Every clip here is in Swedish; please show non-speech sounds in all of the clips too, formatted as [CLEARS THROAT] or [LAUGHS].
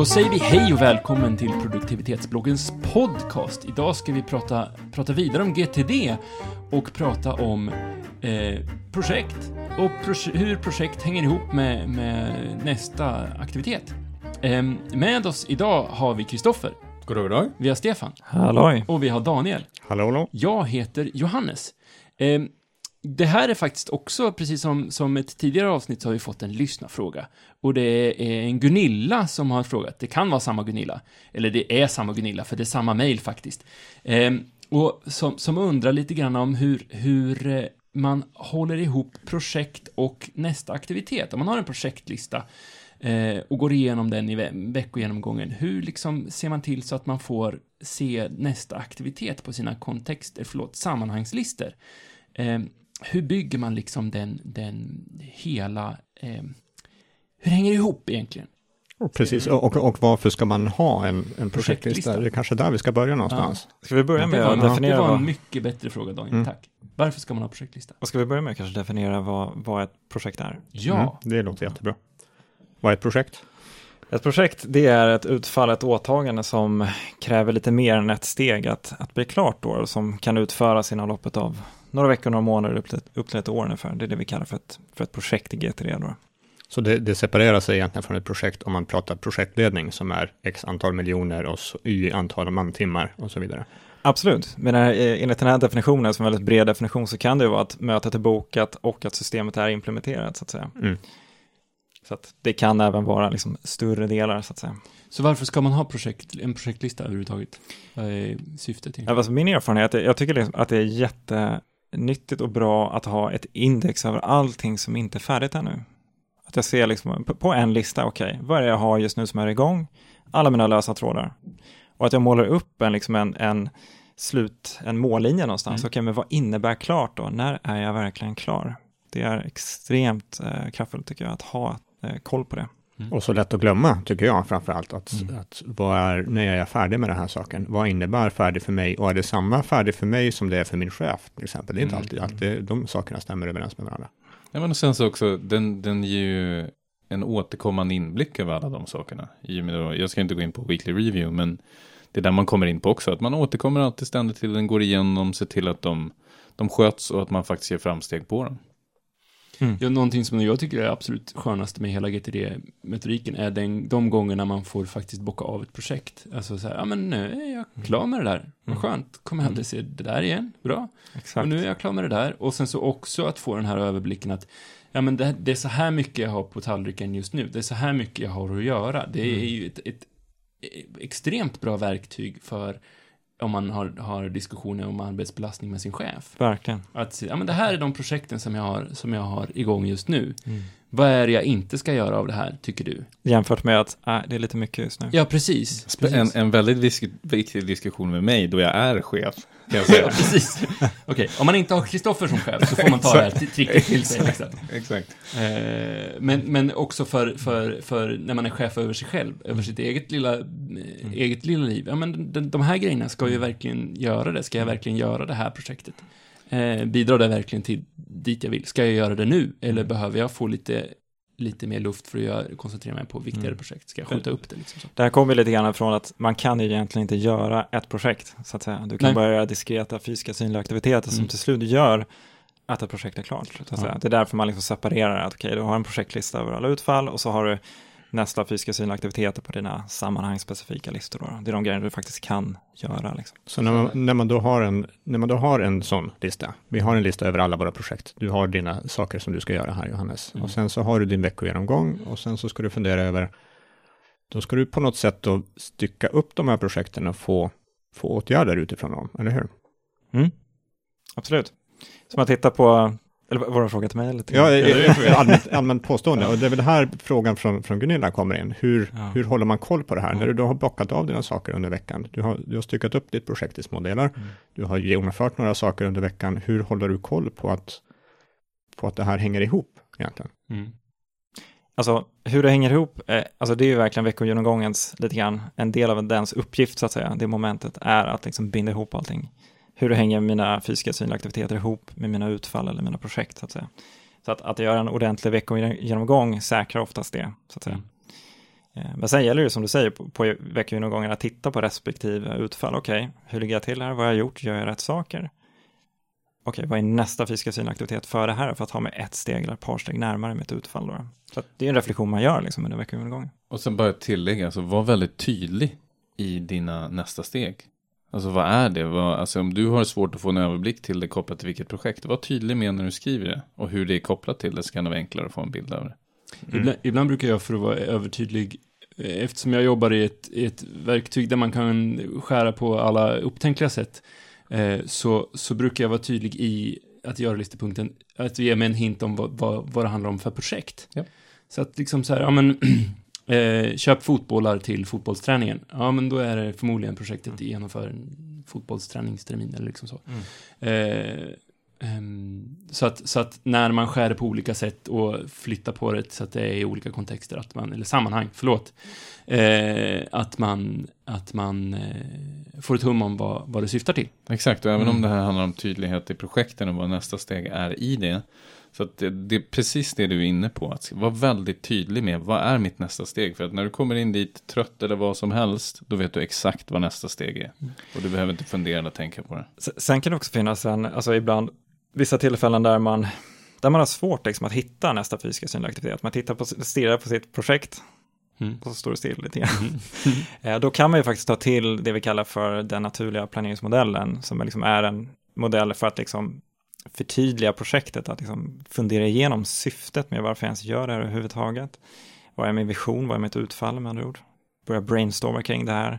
Då säger vi hej och välkommen till produktivitetsbloggens podcast. Idag ska vi prata, prata vidare om GTD och prata om eh, projekt och pro hur projekt hänger ihop med, med nästa aktivitet. Eh, med oss idag har vi Kristoffer. Goddag, goddag. Vi har Stefan. Halloj. Och vi har Daniel. Hallå, hallå. Jag heter Johannes. Eh, det här är faktiskt också, precis som, som ett tidigare avsnitt, så har vi fått en lyssnarfråga. Och det är en Gunilla som har frågat. Det kan vara samma Gunilla. Eller det är samma Gunilla, för det är samma mejl faktiskt. Eh, och som, som undrar lite grann om hur, hur eh, man håller ihop projekt och nästa aktivitet. Om man har en projektlista eh, och går igenom den i ve veckogenomgången, hur liksom ser man till så att man får se nästa aktivitet på sina kontexter, förlåt, sammanhangslistor? Eh, hur bygger man liksom den, den hela, eh, hur hänger det ihop egentligen? Precis, och, och varför ska man ha en, en projektlista? Projektlista. Det är kanske där vi ska börja någonstans. Ska vi börja med att definiera det var en mycket bättre fråga, Daniel, Mm. tack. Varför ska man ha projektlista? vad ska vi börja med kanske definiera vad, vad ett projekt är? Ja, Mm, det låter jättebra. Vad är ett projekt? Ett projekt, det är ett utfall, ett åtagande som kräver lite mer än ett steg att, att bli klart då, och som kan utföras inom loppet av några veckor, några månader, upp till, upp till ett år ungefär. Det är det vi kallar för ett, för ett projekt i GTD då. Så det, det separerar sig egentligen från ett projekt om man pratar projektledning som är x antal miljoner och så, y antal mantimmar och så vidare. Absolut, men eh, enligt den här definitionen, som är en väldigt bred definition, så kan det ju vara att mötet är bokat och att systemet är implementerat så att säga. Mm. Så att det kan även vara liksom större delar så att säga. så varför ska man ha projekt, en projektlista överhuvudtaget? Vad är syftet? Egentligen? alltså min erfarenhet, är- jag tycker liksom att det är jättenyttigt och bra att ha ett index över allting som inte är färdigt ännu. Att jag ser liksom på- en lista, okej, vad är det jag har just nu som är igång? Alla mina lösa trådar. Och att jag målar upp en, liksom en, en slut, en mållinje någonstans. Mm. Okej, men vad innebär klart då? När är jag verkligen klar? Det är extremt eh, kraftfullt tycker jag att ha eh, koll på det. Och så lätt att glömma, tycker jag framför allt. Att, Mm. att vad är, när är jag färdig med den här saken? Vad innebär färdig för mig? Och är det samma färdig för mig som det är för min chef, till exempel? Det är inte Mm. alltid, alltid de sakerna stämmer överens med varandra. Ja, men och sen så också, den, den ger ju en återkommande inblick över alla de sakerna. Jag ska inte gå in på weekly review, men det är där man kommer in på också. Att man återkommer alltid ständigt till den, går igenom, ser till att de, de sköts och att man faktiskt ger framsteg på dem. Ja, någonting som jag tycker är absolut skönaste med hela GTD-metodiken är den, de gångerna man får faktiskt bocka av ett projekt. Alltså så här, ja men nu är jag klar med det där. Vad Mm. skönt, kommer jag aldrig se det där igen, bra. Exakt. Och nu är jag klar med det där. Och sen så också att få den här överblicken att ja, men det, det är så här mycket jag har på tallriken just nu. Det är så här mycket jag har att göra. Det är Mm. ju ett, ett extremt bra verktyg för om man har, har diskussioner om arbetsbelastning med sin chef. Verkligen. Att ja men det här är de projekten som jag har, som jag har igång just nu. Mm. Vad är det jag inte ska göra av det här, tycker du? Jämfört med att äh, det är lite mycket just nu. Ja, precis. Spe- En, precis. en väldigt disk- viktig diskussion med mig då jag är chef. Kan jag [LAUGHS] Ja, säga. precis. Okej, om man inte har Kristoffer som chef så får man ta det här tri- tricket till sig. Liksom. [LAUGHS] Exakt. Eh, men, men också för, för, för när man är chef över sig själv, över sitt eget lilla, eh, eget lilla liv. Ja, men de, de här grejerna ska ju verkligen göra det. Ska jag verkligen göra det här projektet? Eh, bidrar det verkligen till dit jag vill? Ska jag göra det nu? Eller behöver jag få lite, lite mer luft för att göra, koncentrera mig på viktigare Mm. projekt? Ska jag skjuta upp det? Liksom så? Det här kommer lite grann från att man kan ju egentligen inte göra ett projekt, så att säga. Du kan Nej. bara göra diskreta fysiska synliga aktiviteter som Mm. till slut gör att ett projekt är klart. Ja. Det är därför man liksom separerar att okej, du har en projektlista över alla utfall och så har du nästa fysiska synliga aktiviteter på dina sammanhangsspecifika listor. Då. Det är de grejer du faktiskt kan göra. Liksom. Så när man, när, man då har en, när man då har en sån lista, vi har en lista över alla våra projekt, du har dina saker som du ska göra här Johannes, Mm. och sen så har du din veckogenomgång och sen så ska du fundera över, då ska du på något sätt då stycka upp de här projekten och få, få åtgärder utifrån dem, eller hur? Mm. Absolut. Så man tittar på, eller var det en fråga till mig? Eller till Ja, eh, allmänt, [LAUGHS] allmänt påstående, och det är väl här frågan från, från Gunilla kommer in, hur, Ja. hur håller man koll på det här? Ja. När du då har bockat av dina saker under veckan, du har, du har styckat upp ditt projekt i små delar, Mm. du har genomfört några saker under veckan, hur håller du koll på att, på att det här hänger ihop egentligen? Mm. Alltså hur det hänger ihop, eh, alltså det är ju verkligen veckogenomgångens lite grann en del av dens uppgift så att säga. Det momentet är att liksom binda ihop allting. Hur hänger mina fysiska synliga aktiviteter ihop med mina utfall eller mina projekt så att säga. Så att, att göra en ordentlig veckogenomgång säkrar oftast det så att säga. Eh, Men sen gäller det som du säger på, på veckogenomgången att titta på respektive utfall. Okej, hur ligger jag till här? Vad har jag gjort? Gör jag rätt saker? Okej, vad är nästa fysiska synaktivitet för det här för att ha mig ett steg eller ett par steg närmare mitt utfall då? Så det är en reflektion man gör liksom under veckogenomgången. Och sen bara tillägga, alltså var väldigt tydlig i dina nästa steg. Alltså vad är det? Vad, alltså om du har svårt att få en överblick till det kopplat till vilket projekt, var tydlig med när du skriver det. Och hur det är kopplat till det så kan det vara enklare att få en bild av det. Ibland, ibland brukar jag för att vara övertydlig, eh, eftersom jag jobbar i ett, i ett verktyg där man kan skära på alla upptänkliga sätt, eh, så, så brukar jag vara tydlig i att göra listepunkten, att ge mig en hint om vad, vad, vad det handlar om för projekt. Ja. Så att liksom så här, ja men, [CLEARS THROAT] eh, köp fotbollar till fotbollsträningen. Ja men då är det förmodligen projektet genomför en fotbollsträningstermin eller liksom så. Eh, ehm, så, att, så att när man skär på olika sätt och flyttar på det så att det är i olika kontexter, att man, eller sammanhang, förlåt, eh, att man, att man eh, får ett hum om vad, vad det syftar till. Exakt, och även Mm. om det här handlar om tydlighet i projekten och vad nästa steg är i det. Så det, det är precis det du är inne på, att vara väldigt tydlig med vad är mitt nästa steg. För att när du kommer in dit trött eller vad som helst, då vet du exakt vad nästa steg är. Mm. Och du behöver inte fundera eller tänka på det. Sen kan det också finnas en, alltså ibland, vissa tillfällen där man, där man har svårt liksom, att hitta nästa fysiska synliga aktivitet. Man tittar på, stirrar på sitt projekt Mm. och så står det still lite grann. [LAUGHS] Eh, Då kan man ju faktiskt ta till det vi kallar för den naturliga planeringsmodellen, som är liksom är en modell för att liksom förtydliga projektet, att liksom fundera igenom syftet med varför jag ens gör det här överhuvudtaget. Vad är min vision, vad är mitt utfall med andra ord? Börja brainstorma kring det här.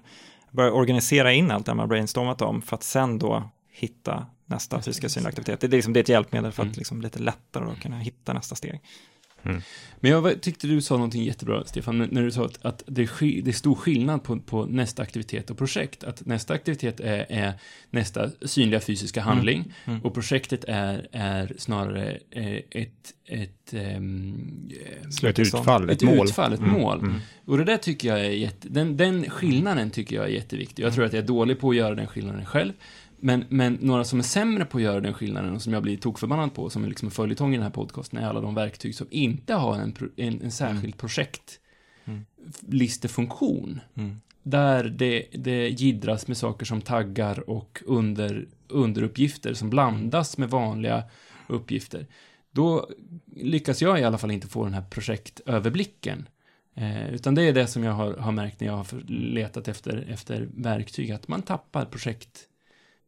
Börja organisera in allt det man brainstormat om för att sen då hitta nästa fysiska synliga aktivitet. Det är, liksom, det är ett hjälpmedel för att Mm. liksom lite lättare då kunna hitta nästa steg. Men jag tyckte du sa någonting jättebra, Stefan, när- du sa att, att det, är det är stor skillnad på, på nästa aktivitet och projekt. Att nästa aktivitet är, är nästa synliga fysiska handling Mm. och projektet är, är snarare eh, ett, ett, eh, Ett utfall, ett, ett mål. utfall, ett Mm, mål. mm. Och det där tycker jag är jätte, den, den skillnaden tycker jag är jätteviktig. Jag tror att jag är dålig på att göra den skillnaden själv. Men, men några som är sämre på att göra den skillnaden och som jag blir tokförbannad på, som är liksom en följetong i den här podcasten, är alla de verktyg som inte har en, en, en särskild Mm. projektlistefunktion. Mm. Där det, det gidras med saker som taggar och under, underuppgifter som blandas med vanliga uppgifter. Då lyckas jag i alla fall inte få den här projektöverblicken. Eh, utan det är det som jag har, har märkt när jag har letat efter, efter verktyg, att man tappar projekt,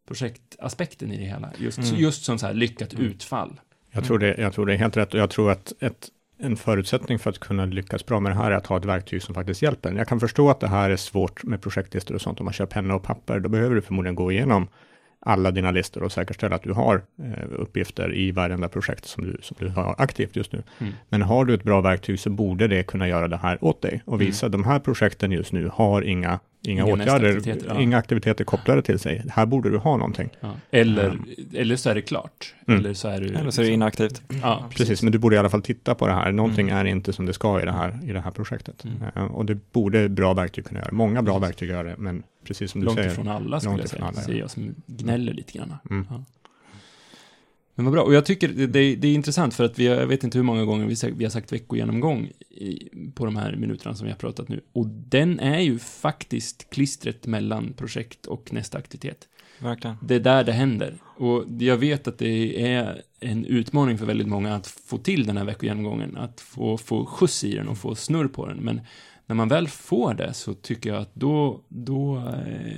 projektaspekten i det hela. Just, Mm. just som så här lyckat Mm. utfall. Jag, tror det, jag tror det är helt rätt och jag tror att ett, en förutsättning för att kunna lyckas bra med det här är att ha ett verktyg som faktiskt hjälper. Jag kan förstå att det här är svårt med projektlistor och sånt. Om man kör penna och papper, då behöver du förmodligen gå igenom alla dina listor och säkerställa att du har eh, uppgifter i varenda projekt som du, som du har aktivt just nu. Mm. Men har du ett bra verktyg så borde det kunna göra det här åt dig och visa att de här projekten just nu har inga, inga, Inga åtgärder, nästa-aktiviteter, ja. inga aktiviteter kopplade till sig. Här borde du ha någonting. Ja. Eller, Mm. eller så är det klart. Mm. Eller så är du... Eller så är det inaktivt. Ja, Precis, men du borde i alla fall titta på det här. Någonting Mm. är inte som det ska i det här, i det här projektet. Mm. Eh, och det borde bra verktyg kunna göra. Många bra Precis. verktyg gör det, men precis som du Långt säger. ifrån alla skulle långt jag säga. alla, ja. Säger jag som gnäller lite grann. Mm. Ja. Men vad bra. Och jag tycker det, det, det är intressant för att vi jag vet inte hur många gånger vi, sagt- vi har sagt veckogenomgång i, på de här minuterna som vi har pratat nu. Och den är ju faktiskt klistret mellan projekt och nästa aktivitet. Verkligen. Det är där det händer. Och jag vet att det är en utmaning för väldigt många att få till den här veckogenomgången, att få, få skjuts i den och få snurr på den. Men när man väl får det så tycker jag att då, då, eh,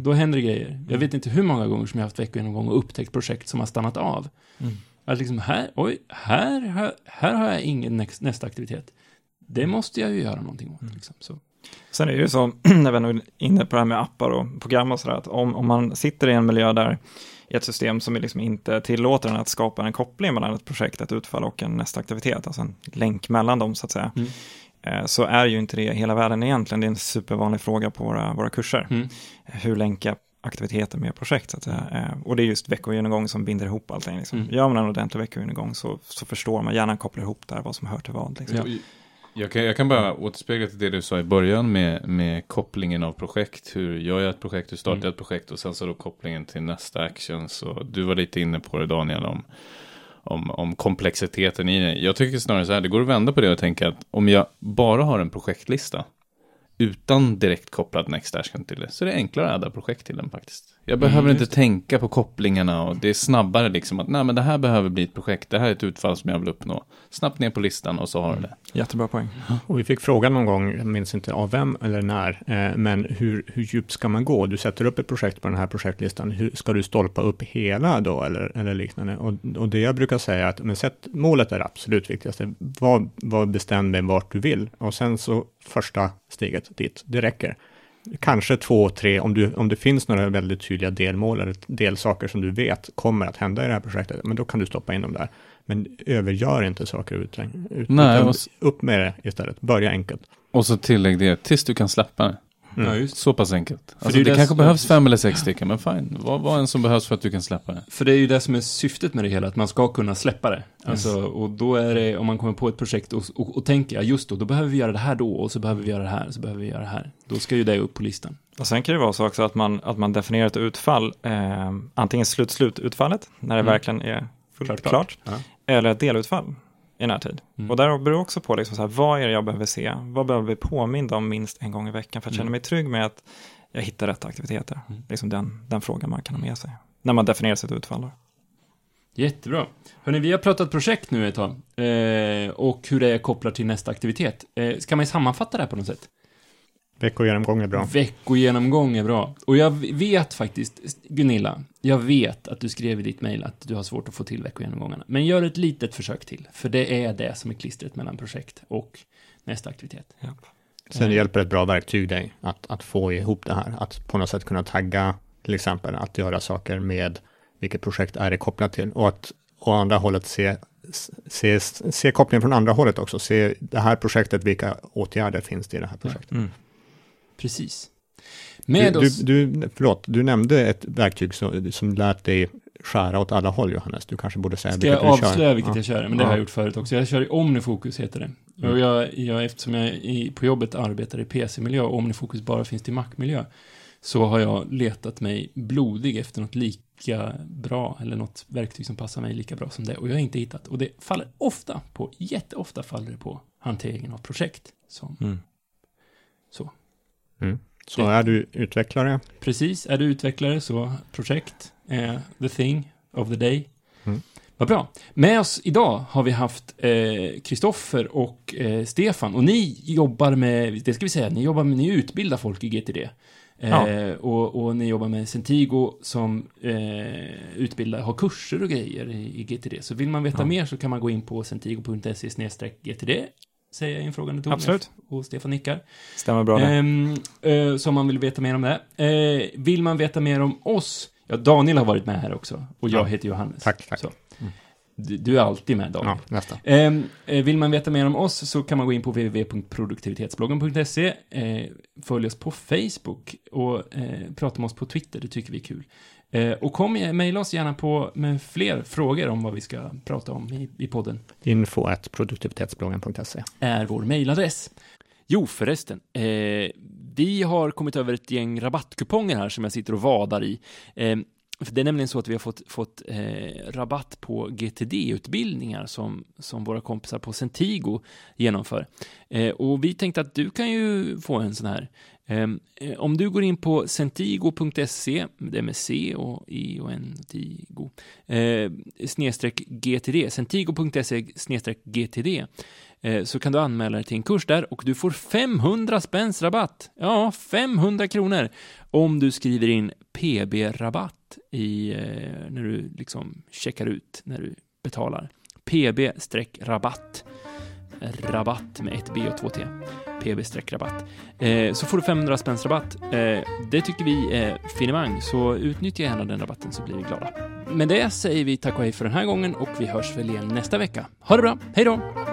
då händer grejer. Jag vet inte hur många gånger som jag har haft veckogenomgång och upptäckt projekt som har stannat av. Mm. Att liksom här, oj, här, här, här har jag ingen näst, nästa aktivitet. Det måste jag ju göra någonting åt. Mm. Liksom. Så. Sen är det ju så, [CLEARS THROAT] när vi är inne på det här med appar och program och sådär, att om, om man sitter i en miljö där i ett system som liksom inte tillåter en att skapa en koppling mellan ett projekt, ett utfall och en nästa aktivitet, alltså en länk mellan dem så att säga, Mm. Eh, så är ju inte det hela världen egentligen. Det är en supervanlig fråga på våra, våra kurser. Mm. Hur länka aktiviteter med projekt så att. Eh, Och det är just veckogenomgång som binder ihop allting. Liksom. Mm. Gör man en ordentlig veckogenomgång så, så förstår man, gärna kopplar ihop där vad som hör till vad. Liksom. Ja. Jag kan, jag kan bara återspegla till det du sa i början med, med kopplingen av projekt. Hur gör jag ett projekt, hur startar jag ett projekt och sen så då kopplingen till nästa action. Så du var lite inne på det Daniel om, om, om komplexiteten i det. Jag tycker snarare så här, det går att vända på det och tänka att om jag bara har en projektlista utan direkt kopplad Next Action till det, så är det enklare att adda projekt till den faktiskt. Jag behöver Mm, inte tänka på kopplingarna och det är snabbare liksom att nej men det här behöver bli ett projekt, det här är ett utfall som jag vill uppnå. Snabbt ner på listan och så har du det. Jättebra poäng. Och vi fick frågan någon gång, jag minns inte av vem eller när, eh, men hur, hur djupt ska man gå? Du sätter upp ett projekt på den här projektlistan, hur, ska du stolpa upp hela då eller, eller liknande? Och, och det jag brukar säga är att men sätt, målet är det absolut viktigaste. Var, var bestämd med vart du vill och sen så första steget dit, det räcker. Kanske två, tre, om, du, om det finns några väldigt tydliga delmål eller delsaker som du vet kommer att hända i det här projektet, men då kan du stoppa in dem där. Men övergör inte saker ut, ut, Nej, utan och upp med det istället. Börja enkelt. Och så tillägg det, tills du kan släppa det. Mm. Ja, just Så pass enkelt. Alltså, det det, det kanske behövs fem eller sex stycken, men fine. Vad, vad än som behövs för att du kan släppa det. För det är ju det som är syftet med det hela, att man ska kunna släppa det. Alltså, och då är det, om man kommer på ett projekt och, och, och tänker, ja just då, då behöver vi göra det här då, och så behöver vi göra det här, och så behöver vi göra det här. Då ska ju det upp på listan. Och sen kan det vara så också att man, att man definierar ett utfall, eh, antingen slut-slut-utfallet, när det Mm. verkligen är fullt Klart, klart, klart. eller ett delutfall i närtid. Mm. Och där beror också på liksom så här, vad är det jag behöver se, vad behöver vi påminna om minst en gång i veckan för att Mm. känna mig trygg med att jag hittar rätt aktiviteter. Mm. Liksom den, den frågan man kan ha med sig. När man definierar sitt utfall. Då. Jättebra. Hörni, vi har pratat projekt nu ett tag. Eh, och hur det är kopplat till nästa aktivitet. Eh, ska man sammanfatta det här på något sätt? Veckogenomgång är bra. Veckogenomgång är bra. Och jag vet faktiskt, Gunilla, jag vet att du skrev i ditt mejl att du har svårt att få till veckogenomgångarna. Men gör ett litet försök till, för det är det som är klistret mellan projekt och nästa aktivitet. Sen hjälper ett bra verktyg dig att, att få ihop det här. Att på något sätt kunna tagga, till exempel, att göra saker med vilket projekt är det kopplat till. Och att å andra hållet se, se, se kopplingen från andra hållet också. Se det här projektet, vilka åtgärder finns det i det här projektet. Mm. Precis. Med Du, oss... du, du, förlåt, du nämnde ett verktyg som, som lät dig skära åt alla håll, Johannes. Du kanske borde säga Ska jag vilket du avslöja kör. vilket Ja. jag kör? Men det Ja. har jag gjort förut också. Jag kör i Omnifokus, heter det. Mm. Och jag, jag, eftersom jag i, på jobbet arbetar i PC-miljö och Omnifokus bara finns till Mac-miljö, så har jag letat mig blodig efter något lika bra, eller något verktyg som passar mig lika bra som det. Och jag har inte hittat. Och det faller ofta på, jätteofta faller det på hanteringen av projekt. Som, Mm. Så är du utvecklare, precis, är du utvecklare så projekt är the thing of the day. Mm. Vad bra. Med oss idag har vi haft Kristoffer och eh, Stefan. Och ni jobbar med, det ska vi säga, ni jobbar med, ni utbildar folk i GTD. Eh, Ja. och, och ni jobbar med Centigo som eh, utbildar, har kurser och grejer i, i GTD. Så vill man veta Ja. mer så kan man gå in på centigo.se GTD. Säger jag i en frågande ton. Absolut. Och Stefan nickar. Stämmer bra det. Ehm, eh, så om man vill veta mer om det. Eh, vill man veta mer om oss? Ja, Daniel har varit med här också. Och jag Ja. heter Johannes. Tack, tack. Så. Du, du är alltid med, Daniel. ja, nästa. Ehm, eh, vill man veta mer om oss så kan man gå in på www.produktivitetsbloggen.se. Eh, följ oss på Facebook och eh, prata med oss på Twitter, det tycker vi är kul. Eh, och kom, eh, mejla oss gärna på med fler frågor om vad vi ska prata om i, i podden. Info at produktivitetsbloggen.se. är vår mejladress. Jo, förresten. Eh, vi har kommit över ett gäng rabattkuponger här som jag sitter och vadar i. Eh, för det är nämligen så att vi har fått, fått eh, rabatt på GTD-utbildningar som, som våra kompisar på Centigo genomför. Eh, och vi tänkte att du kan ju få en sån här. Ehm, eh, om du går in på centigo.se, det är med C och I och N, Tigo, eh, snedstreck GTD, centigo.se snedstreck GTD, eh, Eh, så kan du anmäla dig till en kurs där och du får 500 spänns rabatt. Ja, 500 kronor om du skriver in PB-rabatt i, eh, när du liksom checkar ut, när du betalar. PB-rabatt. Rabatt med ett B och två T. PB-rabatt. Eh, så får du 500 spänns rabatt. Det tycker vi är finemang, så utnyttja gärna den rabatten så blir vi glada. Med det säger vi tack och hej för den här gången och vi hörs väl igen nästa vecka. Ha det bra, hej då!